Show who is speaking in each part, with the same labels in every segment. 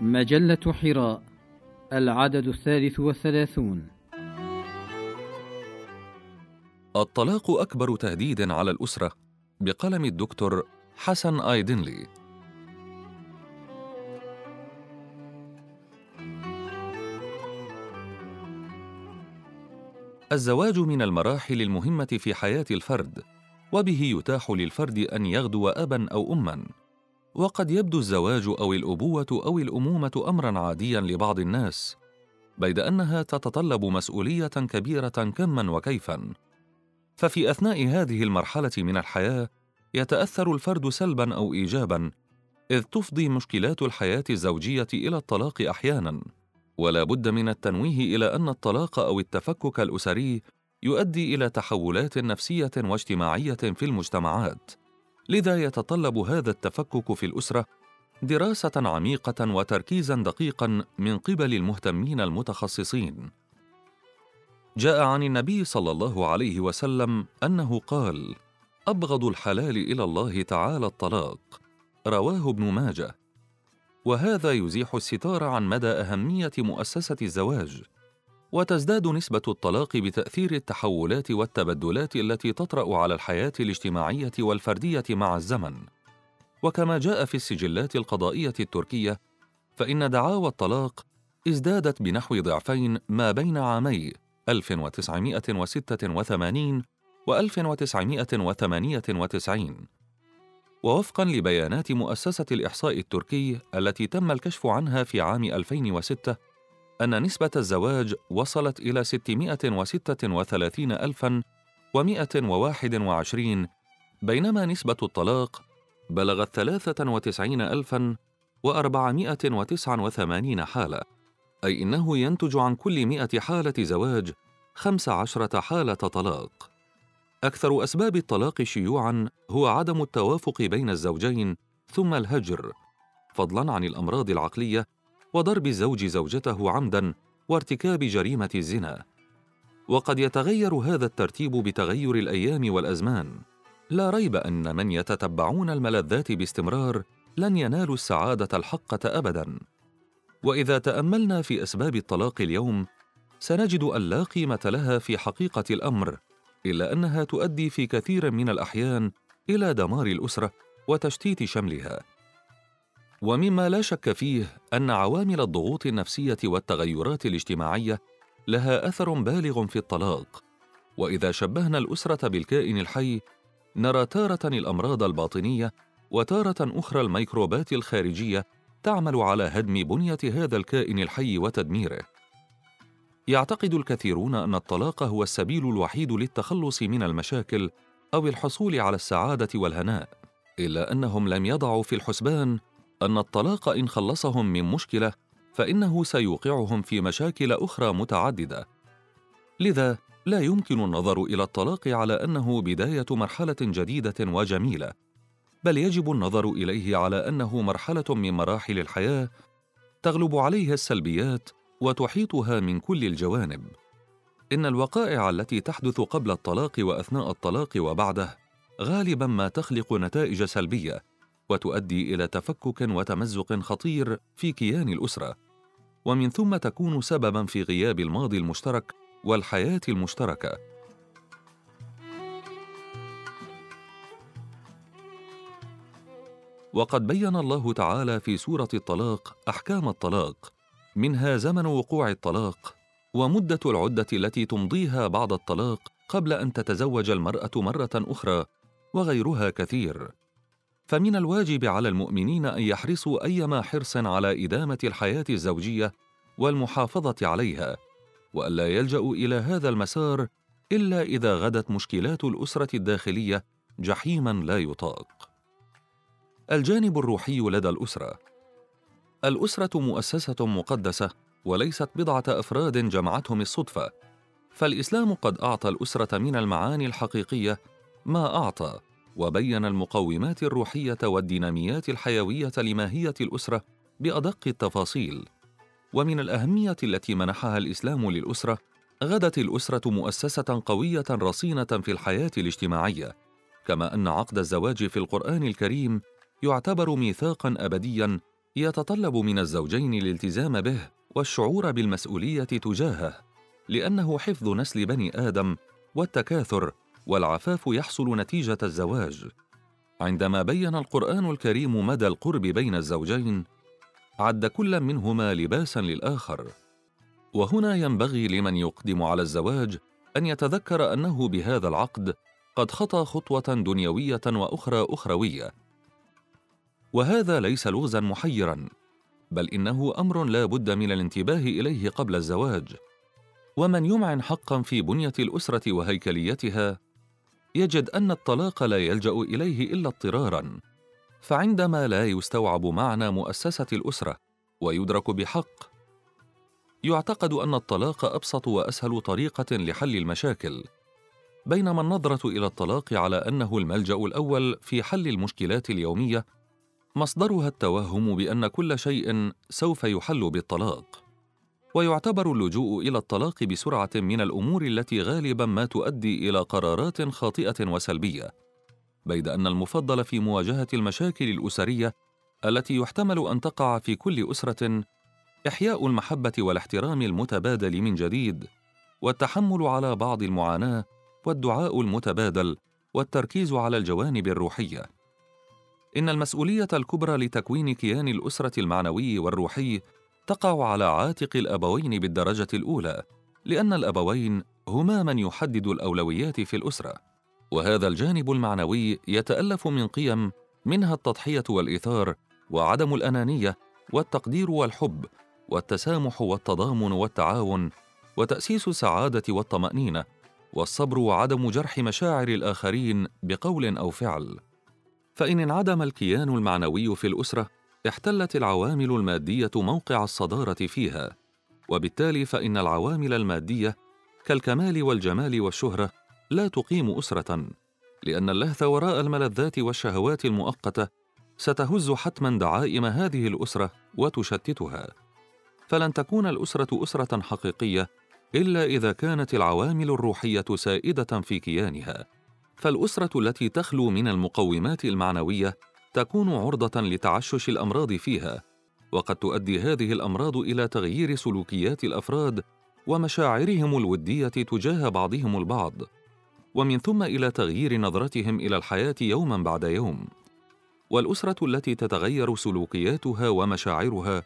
Speaker 1: مجلة حراء العدد الثالث والثلاثون.
Speaker 2: الطلاق أكبر تهديد على الأسرة بقلم الدكتور حسن آيدنلي. الزواج من المراحل المهمة في حياة الفرد وبه يتاح للفرد أن يغدو أبا أو أما. وقد يبدو الزواج أو الأبوة أو الأمومة امرا عاديا لبعض الناس بيد أنها تتطلب مسؤولية كبيرة كما وكيفا. ففي أثناء هذه المرحلة من الحياة يتأثر الفرد سلبا أو ايجابا إذ تفضي مشكلات الحياة الزوجية إلى الطلاق أحيانا. ولا بد من التنويه إلى أن الطلاق أو التفكك الأسري يؤدي إلى تحولات نفسية واجتماعية في المجتمعات. لذا يتطلب هذا التفكك في الأسرة دراسة عميقة وتركيزا دقيقا من قبل المهتمين المتخصصين. جاء عن النبي صلى الله عليه وسلم أنه قال أبغض الحلال إلى الله تعالى الطلاق. رواه ابن ماجه. وهذا يزيح الستار عن مدى أهمية مؤسسة الزواج. وتزداد نسبة الطلاق بتأثير التحولات والتبدلات التي تطرأ على الحياة الاجتماعية والفردية مع الزمن. وكما جاء في السجلات القضائية التركية، فإن دعاوى الطلاق ازدادت بنحو ضعفين ما بين عامي 1986 و 1998 ووفقا لبيانات مؤسسة الإحصاء التركي التي تم الكشف عنها في عام 2006 أن نسبة الزواج وصلت إلى 636,121 بينما نسبة الطلاق بلغت 93,489 حالة أي إنه ينتج عن كل 100 حالة زواج 15 حالة طلاق. أكثر أسباب الطلاق شيوعاً هو عدم التوافق بين الزوجين ثم الهجر فضلاً عن الأمراض العقلية وضرب الزوج زوجته عمدا وارتكاب جريمة الزنا. وقد يتغير هذا الترتيب بتغير الأيام والأزمان. لا ريب أن من يتتبعون الملذات باستمرار لن ينالوا السعادة الحقة ابدا. وإذا تأملنا في أسباب الطلاق اليوم سنجد أن لا قيمة لها في حقيقة الأمر إلا أنها تؤدي في كثير من الأحيان إلى دمار الأسرة وتشتيت شملها. ومما لا شك فيه أن عوامل الضغوط النفسية والتغيرات الاجتماعية لها أثر بالغ في الطلاق. وإذا شبهنا الأسرة بالكائن الحي نرى تارة الأمراض الباطنية وتارة أخرى الميكروبات الخارجية تعمل على هدم بنية هذا الكائن الحي وتدميره. يعتقد الكثيرون أن الطلاق هو السبيل الوحيد للتخلص من المشاكل أو الحصول على السعادة والهناء إلا أنهم لم يضعوا في الحسبان أن الطلاق إن خلصهم من مشكلة فإنه سيوقعهم في مشاكل أخرى متعددة. لذا لا يمكن النظر إلى الطلاق على أنه بداية مرحلة جديدة وجميلة بل يجب النظر إليه على أنه مرحلة من مراحل الحياة تغلب عليها السلبيات وتحيطها من كل الجوانب. إن الوقائع التي تحدث قبل الطلاق وأثناء الطلاق وبعده غالبا ما تخلق نتائج سلبية وتؤدي إلى تفكك وتمزق خطير في كيان الأسرة. ومن ثم تكون سببا في غياب الماضي المشترك والحياة المشتركة. وقد بين الله تعالى في سورة الطلاق أحكام الطلاق منها زمن وقوع الطلاق ومدة العدة التي تمضيها بعد الطلاق قبل أن تتزوج المرأة مرة أخرى وغيرها كثير. فمن الواجب على المؤمنين أن يحرصوا أيما حرص على إدامة الحياة الزوجية والمحافظة عليها والا يلجأوا إلى هذا المسار إلا إذا غدت مشكلات الأسرة الداخلية جحيما لا يطاق. الجانب الروحي لدى الأسرة. الأسرة مؤسسة مقدسة وليست بضعة أفراد جمعتهم الصدفة فالإسلام قد أعطى الأسرة من المعاني الحقيقية ما أعطى. وبين المقومات الروحية والديناميات الحيوية لماهية الأسرة بأدق التفاصيل. ومن الأهمية التي منحها الإسلام للأسرة غدت الأسرة مؤسسة قوية رصينة في الحياة الاجتماعية. كما أن عقد الزواج في القرآن الكريم يعتبر ميثاقا ابديا يتطلب من الزوجين الالتزام به والشعور بالمسؤولية تجاهه لأنه حفظ نسل بني آدم والتكاثر والعفاف يحصل نتيجة الزواج. عندما بين القرآن الكريم مدى القرب بين الزوجين عد كل منهما لباسا للآخر. وهنا ينبغي لمن يقدم على الزواج أن يتذكر أنه بهذا العقد قد خطى خطوة دنيوية وأخرى أخروية. وهذا ليس لغزا محيرا بل إنه أمر لا بد من الانتباه إليه قبل الزواج. ومن يمعن حقا في بنية الأسرة وهيكليتها يجد أن الطلاق لا يلجأ إليه إلا اضطرارا. فعندما لا يستوعب معنى مؤسسة الأسرة ويدرك بحق يعتقد أن الطلاق أبسط وأسهل طريقة لحل المشاكل بينما النظرة إلى الطلاق على أنه الملجأ الأول في حل المشكلات اليومية مصدرها التوهم بأن كل شيء سوف يحل بالطلاق. ويعتبر اللجوء إلى الطلاق بسرعة من الأمور التي غالبا ما تؤدي إلى قرارات خاطئة وسلبية بيد أن المفضل في مواجهة المشاكل الأسرية التي يحتمل أن تقع في كل أسرة إحياء المحبة والاحترام المتبادل من جديد والتحمل على بعض المعاناة والدعاء المتبادل والتركيز على الجوانب الروحية. إن المسؤولية الكبرى لتكوين كيان الأسرة المعنوي والروحي تقع على عاتق الأبوين بالدرجة الأولى لأن الأبوين هما من يحدد الأولويات في الأسرة. وهذا الجانب المعنوي يتألف من قيم منها التضحية والإيثار وعدم الأنانية والتقدير والحب والتسامح والتضامن والتعاون وتأسيس السعادة والطمأنينة والصبر وعدم جرح مشاعر الآخرين بقول أو فعل. فإن انعدم الكيان المعنوي في الأسرة احتلت العوامل المادية موقع الصدارة فيها وبالتالي فإن العوامل المادية كالكمال والجمال والشهرة لا تقيم أسرة لأن اللهث وراء الملذات والشهوات المؤقتة ستهز حتما دعائم هذه الأسرة وتشتتها. فلن تكون الأسرة أسرة حقيقية إلا إذا كانت العوامل الروحية سائدة في كيانها. فالأسرة التي تخلو من المقومات المعنوية تكون عرضة لتعشش الأمراض فيها وقد تؤدي هذه الأمراض إلى تغيير سلوكيات الأفراد ومشاعرهم الودية تجاه بعضهم البعض ومن ثم إلى تغيير نظرتهم إلى الحياة يوما بعد يوم. والأسرة التي تتغير سلوكياتها ومشاعرها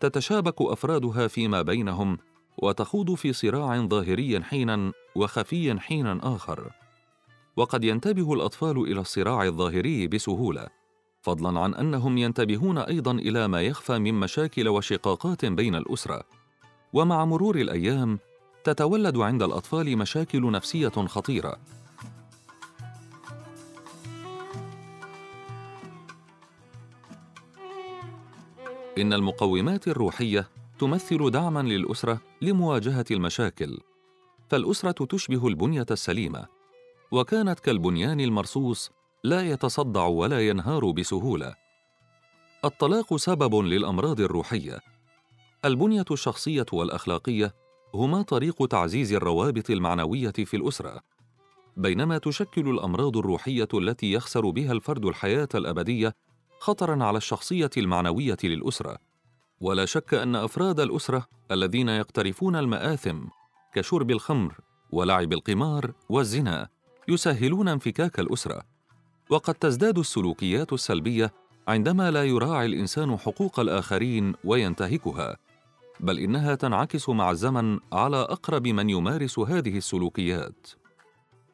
Speaker 2: تتشابك أفرادها فيما بينهم وتخوض في صراع ظاهري حينا وخفي حينا آخر. وقد ينتبه الأطفال إلى الصراع الظاهري بسهولة فضلا عن أنهم ينتبهون أيضا إلى ما يخفى من مشاكل وشقاقات بين الأسرة. ومع مرور الأيام تتولد عند الأطفال مشاكل نفسية خطيرة. إن المقومات الروحية تمثل دعما للأسرة لمواجهة المشاكل. فالأسرة تشبه البنية السليمة. وكانت كالبنيان المرصوص لا يتصدع ولا ينهار بسهولة. الطلاق سبب للأمراض الروحية. البنية الشخصية والأخلاقية هما طريق تعزيز الروابط المعنوية في الأسرة. بينما تشكل الأمراض الروحية التي يخسر بها الفرد الحياة الأبدية خطرا على الشخصية المعنوية للأسرة. ولا شك أن أفراد الأسرة الذين يقترفون المآثم كشرب الخمر ولعب القمار والزنا يسهلون انفكاك الأسرة. وقد تزداد السلوكيات السلبية عندما لا يراعي الإنسان حقوق الآخرين وينتهكها بل إنها تنعكس مع الزمن على أقرب من يمارس هذه السلوكيات.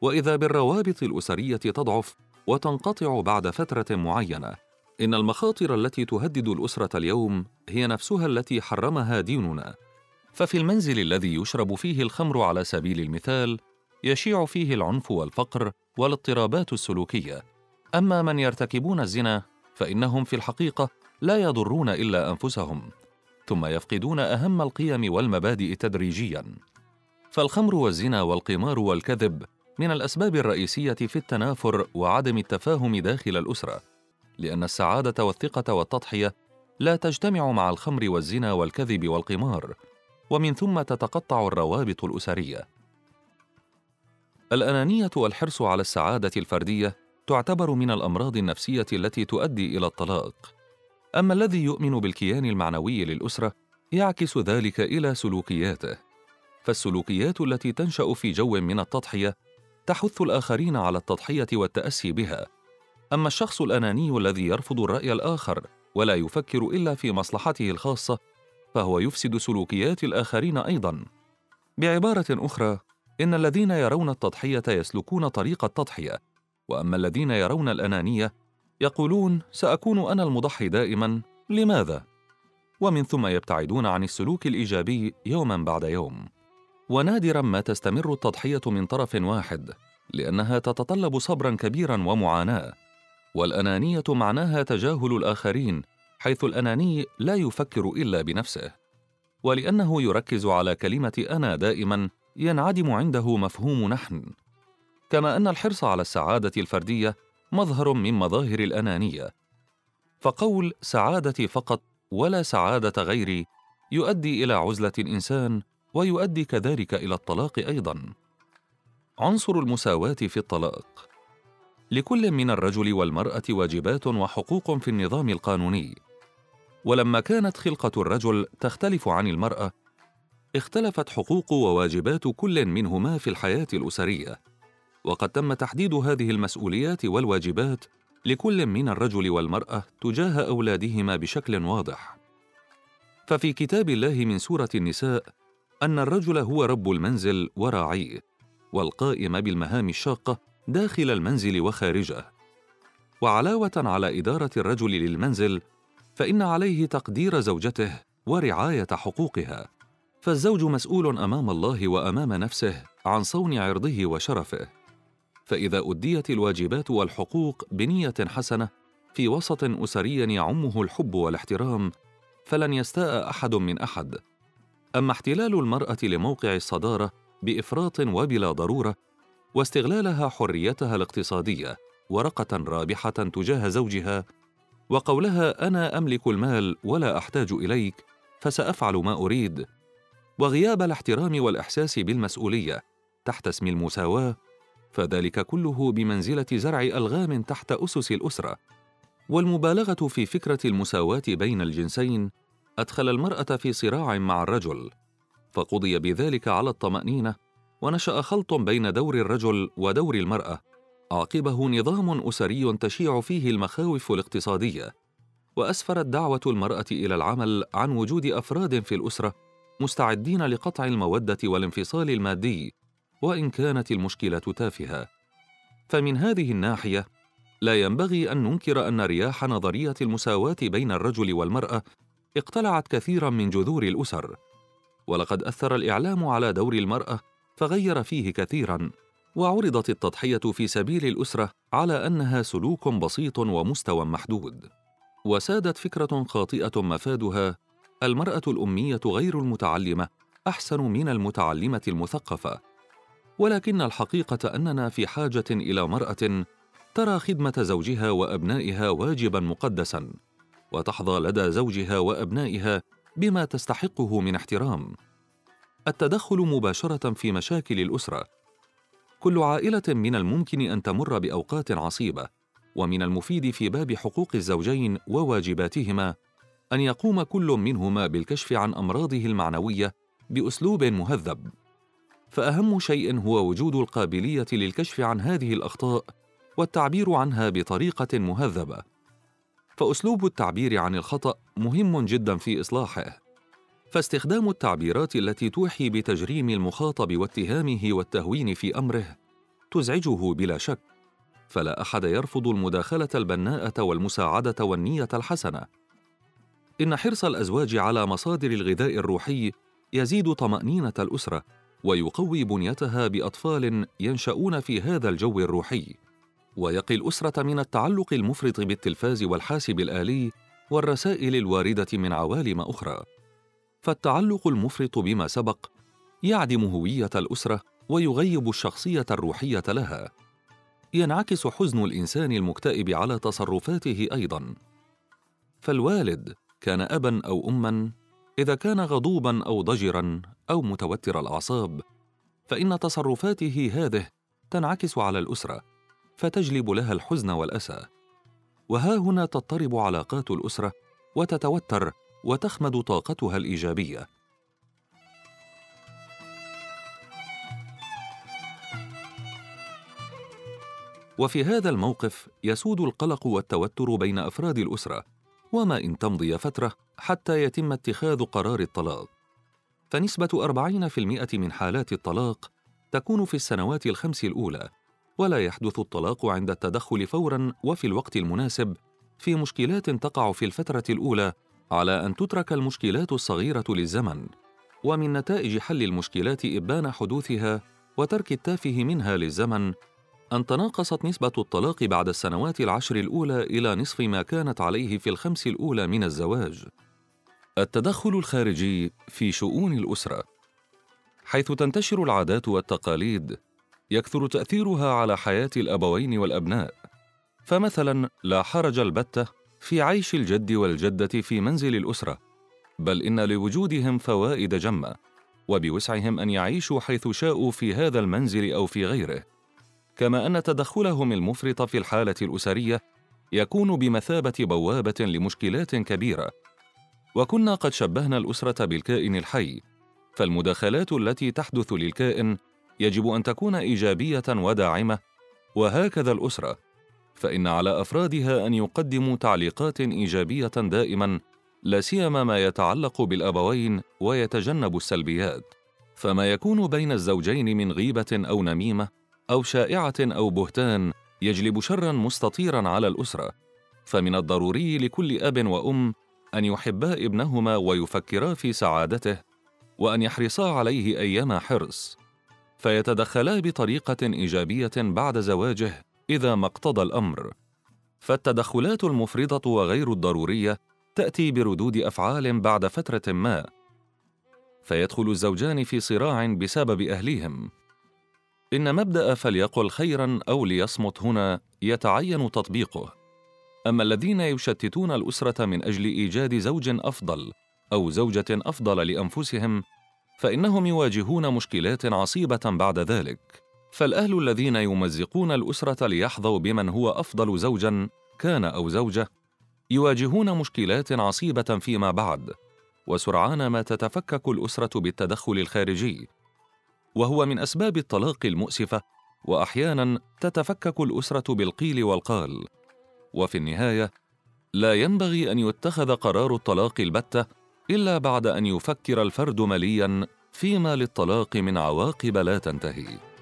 Speaker 2: وإذا بالروابط الأسرية تضعف وتنقطع بعد فترة معينة إن المخاطر التي تهدد الأسرة اليوم هي نفسها التي حرمها ديننا. ففي المنزل الذي يشرب فيه الخمر على سبيل المثال يشيع فيه العنف والفقر والاضطرابات السلوكية. أما من يرتكبون الزنا فإنهم في الحقيقة لا يضرون إلا أنفسهم ثم يفقدون أهم القيم والمبادئ تدريجيا. فالخمر والزنا والقمار والكذب من الأسباب الرئيسية في التنافر وعدم التفاهم داخل الأسرة لأن السعادة والثقة والتضحية لا تجتمع مع الخمر والزنا والكذب والقمار ومن ثم تتقطع الروابط الأسرية. الأنانية والحرص على السعادة الفردية تعتبر من الأمراض النفسية التي تؤدي إلى الطلاق. أما الذي يؤمن بالكيان المعنوي للأسرة يعكس ذلك إلى سلوكياته. فالسلوكيات التي تنشأ في جو من التضحية تحث الآخرين على التضحية والتأسي بها. أما الشخص الأناني الذي يرفض الرأي الآخر ولا يفكر إلا في مصلحته الخاصة فهو يفسد سلوكيات الآخرين أيضا. بعبارة أخرى إن الذين يرون التضحية يسلكون طريق التضحية وأما الذين يرون الأنانية يقولون سأكون أنا المضحي دائما لماذا؟ ومن ثم يبتعدون عن السلوك الإيجابي يوما بعد يوم. ونادرا ما تستمر التضحية من طرف واحد لأنها تتطلب صبرا كبيرا ومعاناة. والأنانية معناها تجاهل الآخرين حيث الأناني لا يفكر إلا بنفسه. ولأنه يركز على كلمة أنا دائما ينعدم عنده مفهوم نحن. كما أن الحرص على السعادة الفردية مظهر من مظاهر الأنانية. فقول سعادتي فقط ولا سعادة غيري يؤدي إلى عزلة الإنسان ويؤدي كذلك إلى الطلاق أيضا. عنصر المساواة في الطلاق. لكل من الرجل والمرأة واجبات وحقوق في النظام القانوني. ولما كانت خلقة الرجل تختلف عن المرأة اختلفت حقوق وواجبات كل منهما في الحياة الأسرية. وقد تم تحديد هذه المسؤوليات والواجبات لكل من الرجل والمرأة تجاه أولادهما بشكل واضح. ففي كتاب الله من سورة النساء أن الرجل هو رب المنزل وراعيه والقائم بالمهام الشاقة داخل المنزل وخارجه. وعلاوة على إدارة الرجل للمنزل فإن عليه تقدير زوجته ورعاية حقوقها. فالزوج مسؤول أمام الله وأمام نفسه عن صون عرضه وشرفه. فإذا أديت الواجبات والحقوق بنية حسنة في وسط أسري يعمه الحب والاحترام فلن يستاء أحد من أحد. أما احتلال المرأة لموقع الصدارة بإفراط وبلا ضرورة واستغلالها حريتها الاقتصادية ورقة رابحة تجاه زوجها وقولها أنا أملك المال ولا أحتاج إليك فسأفعل ما أريد. وغياب الاحترام والإحساس بالمسؤولية تحت اسم المساواة فذلك كله بمنزلة زرع ألغام تحت أسس الأسرة. والمبالغة في فكرة المساواة بين الجنسين أدخل المرأة في صراع مع الرجل فقضي بذلك على الطمأنينة ونشأ خلط بين دور الرجل ودور المرأة عقبه نظام أسري تشيع فيه المخاوف الاقتصادية. وأسفرت دعوة المرأة إلى العمل عن وجود أفراد في الأسرة مستعدين لقطع المودة والانفصال المادي. وإن كانت المشكلة تافهة. فمن هذه الناحية لا ينبغي أن ننكر أن رياح نظرية المساواة بين الرجل والمرأة اقتلعت كثيرا من جذور الأسر. ولقد أثر الإعلام على دور المرأة فغير فيه كثيرا وعرضت التضحية في سبيل الأسرة على أنها سلوك بسيط ومستوى محدود. وسادت فكرة خاطئة مفادها المرأة الأمية غير المتعلمة أحسن من المتعلمة المثقفة. ولكن الحقيقة أننا في حاجة إلى مرأة ترى خدمة زوجها وأبنائها واجبا مقدسا وتحظى لدى زوجها وأبنائها بما تستحقه من احترام. التدخل مباشرة في مشاكل الأسرة. كل عائلة من الممكن أن تمر بأوقات عصيبة ومن المفيد في باب حقوق الزوجين وواجباتهما أن يقوم كل منهما بالكشف عن أمراضه المعنوية بأسلوب مهذب. فأهم شيء هو وجود القابلية للكشف عن هذه الأخطاء والتعبير عنها بطريقة مهذبة. فأسلوب التعبير عن الخطأ مهم جدا في إصلاحه. فاستخدام التعبيرات التي توحي بتجريم المخاطب واتهامه والتهوين في أمره تزعجه بلا شك. فلا أحد يرفض المداخلة البناءة والمساعدة والنية الحسنة. إن حرص الأزواج على مصادر الغذاء الروحي يزيد طمأنينة الأسرة. ويقوي بنيتها بأطفال ينشؤون في هذا الجو الروحي. ويقي الأسرة من التعلق المفرط بالتلفاز والحاسب الآلي والرسائل الواردة من عوالم أخرى. فالتعلق المفرط بما سبق يعدم هوية الأسرة ويغيب الشخصية الروحية لها. ينعكس حزن الإنسان المكتئب على تصرفاته أيضا. فالوالد كان ابا أو اما إذا كان غضوبا أو ضجرا أو متوتر الأعصاب فإن تصرفاته هذه تنعكس على الأسرة فتجلب لها الحزن والأسى. وها هنا تضطرب علاقات الأسرة وتتوتر وتخمد طاقتها الإيجابية. وفي هذا الموقف يسود القلق والتوتر بين أفراد الأسرة وما إن تمضي فترة حتى يتم اتخاذ قرار الطلاق. فنسبة 40% من حالات الطلاق تكون في السنوات الخمس الأولى ولا يحدث الطلاق عند التدخل فورا وفي الوقت المناسب في مشكلات تقع في الفترة الأولى على أن تترك المشكلات الصغيرة للزمن ومن نتائج حل المشكلات إبان حدوثها وترك التافه منها للزمن أن تناقصت نسبة الطلاق بعد السنوات العشر الأولى إلى نصف ما كانت عليه في الخمس الأولى من الزواج. التدخل الخارجي في شؤون الأسرة حيث تنتشر العادات والتقاليد يكثر تأثيرها على حياة الأبوين والأبناء. فمثلا لا حرج البتة في عيش الجد والجدة في منزل الأسرة، بل إن لوجودهم فوائد جمة، وبوسعهم أن يعيشوا حيث شاءوا في هذا المنزل أو في غيره. كما أن تدخلهم المفرط في الحالة الأسرية يكون بمثابة بوابة لمشكلات كبيرة. وكنا قد شبهنا الأسرة بالكائن الحي فالمداخلات التي تحدث للكائن يجب أن تكون إيجابية وداعمة وهكذا الأسرة. فإن على أفرادها أن يقدموا تعليقات إيجابية دائما لا سيما ما يتعلق بالأبوين ويتجنب السلبيات. فما يكون بين الزوجين من غيبة أو نميمة أو شائعة أو بهتان يجلب شرا مستطيرا على الأسرة فمن الضروري لكل أب وأم أن يحبا ابنهما ويفكرا في سعادته وأن يحرصا عليه أيما حرص فيتدخلا بطريقة إيجابية بعد زواجه إذا ما اقتضى الأمر. فالتدخلات المفرطة وغير الضرورية تأتي بردود أفعال بعد فترة ما فيدخل الزوجان في صراع بسبب أهليهم. إن مبدأ فليقل خيرا أو ليصمت هنا يتعين تطبيقه. أما الذين يشتتون الأسرة من أجل إيجاد زوج أفضل أو زوجة أفضل لأنفسهم فإنهم يواجهون مشكلات عصيبة بعد ذلك. فالأهل الذين يمزقون الأسرة ليحظوا بمن هو أفضل زوجا كان أو زوجة يواجهون مشكلات عصيبة فيما بعد وسرعان ما تتفكك الأسرة بالتدخل الخارجي. وهو من أسباب الطلاق المؤسفة واحيانا تتفكك الأسرة بالقيل والقال. وفي النهاية لا ينبغي أن يتخذ قرار الطلاق البتة إلا بعد أن يفكر الفرد مليا فيما للطلاق من عواقب لا تنتهي.